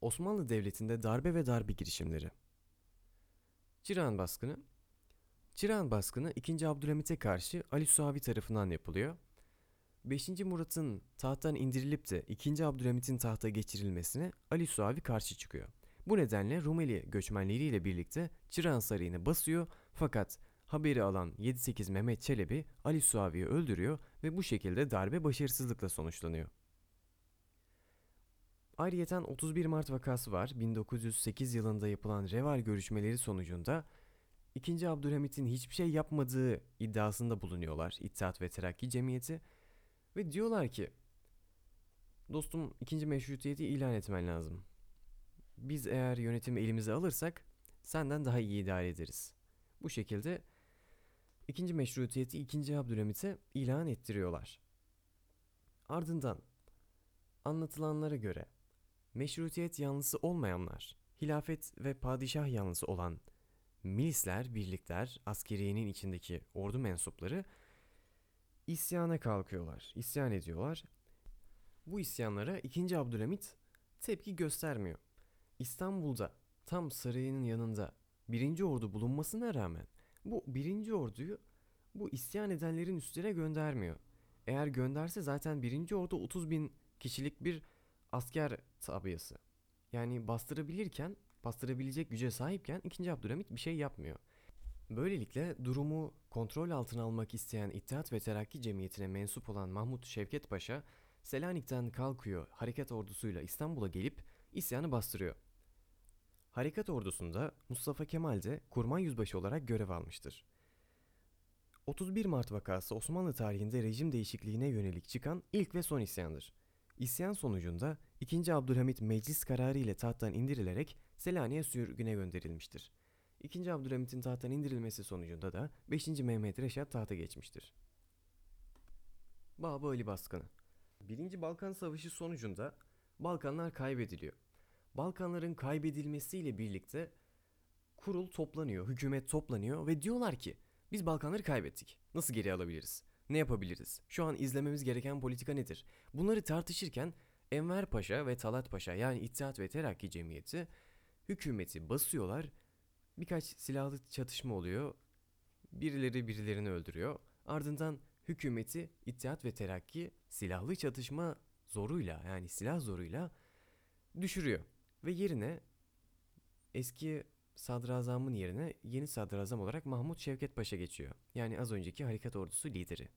Osmanlı Devleti'nde darbe ve darbe girişimleri. Çırağan baskını Çırağan baskını 2. Abdülhamit'e karşı Ali Suavi tarafından yapılıyor. 5. Murat'ın tahttan indirilip de 2. Abdülhamit'in tahta geçirilmesine Ali Suavi karşı çıkıyor. Bu nedenle Rumeli göçmenleriyle birlikte Çırağan Sarayı'nı basıyor fakat haberi alan 7-8 Mehmet Çelebi Ali Suavi'yi öldürüyor ve bu şekilde darbe başarısızlıkla sonuçlanıyor. Ayrıyeten 31 Mart vakası var. 1908 yılında yapılan Reval görüşmeleri sonucunda 2. Abdülhamit'in hiçbir şey yapmadığı iddiasında bulunuyorlar İttihat ve Terakki Cemiyeti ve diyorlar ki dostum ikinci meşrutiyeti ilan etmen lazım. Biz eğer yönetimi elimize alırsak senden daha iyi idare ederiz. Bu şekilde ikinci meşrutiyeti 2. Abdülhamit'e ilan ettiriyorlar. Ardından anlatılanlara göre meşrutiyet yanlısı olmayanlar, hilafet ve padişah yanlısı olan milisler, birlikler, askeriyenin içindeki ordu mensupları isyana kalkıyorlar, isyan ediyorlar. Bu isyanlara 2. Abdülhamit tepki göstermiyor. İstanbul'da tam sarayının yanında birinci ordu bulunmasına rağmen bu birinci orduyu bu isyan edenlerin üstüne göndermiyor. Eğer gönderse zaten birinci ordu 30 bin kişilik bir asker tabiyası. Yani bastırabilirken, bastırabilecek güce sahipken 2. Abdülhamit bir şey yapmıyor. Böylelikle durumu kontrol altına almak isteyen İttihat ve Terakki Cemiyeti'ne mensup olan Mahmut Şevket Paşa, Selanik'ten kalkıyor harekat ordusuyla İstanbul'a gelip isyanı bastırıyor. Harekat ordusunda Mustafa Kemal de kurmay yüzbaşı olarak görev almıştır. 31 Mart vakası Osmanlı tarihinde rejim değişikliğine yönelik çıkan ilk ve son isyandır. İsyan sonucunda 2. Abdülhamit meclis kararı ile tahttan indirilerek Selanik'e sürgüne gönderilmiştir. 2. Abdülhamit'in tahttan indirilmesi sonucunda da 5. Mehmet Reşat tahta geçmiştir. Babı Ali Baskını 1. Balkan Savaşı sonucunda Balkanlar kaybediliyor. Balkanların kaybedilmesiyle birlikte kurul toplanıyor, hükümet toplanıyor ve diyorlar ki biz Balkanları kaybettik. Nasıl geri alabiliriz? Ne yapabiliriz? Şu an izlememiz gereken politika nedir? Bunları tartışırken Enver Paşa ve Talat Paşa yani İttihat ve Terakki Cemiyeti hükümeti basıyorlar. Birkaç silahlı çatışma oluyor. Birileri birilerini öldürüyor. Ardından hükümeti İttihat ve Terakki silahlı çatışma zoruyla yani silah zoruyla düşürüyor. Ve yerine eski sadrazamın yerine yeni sadrazam olarak Mahmut Şevket Paşa geçiyor. Yani az önceki harekat ordusu lideri.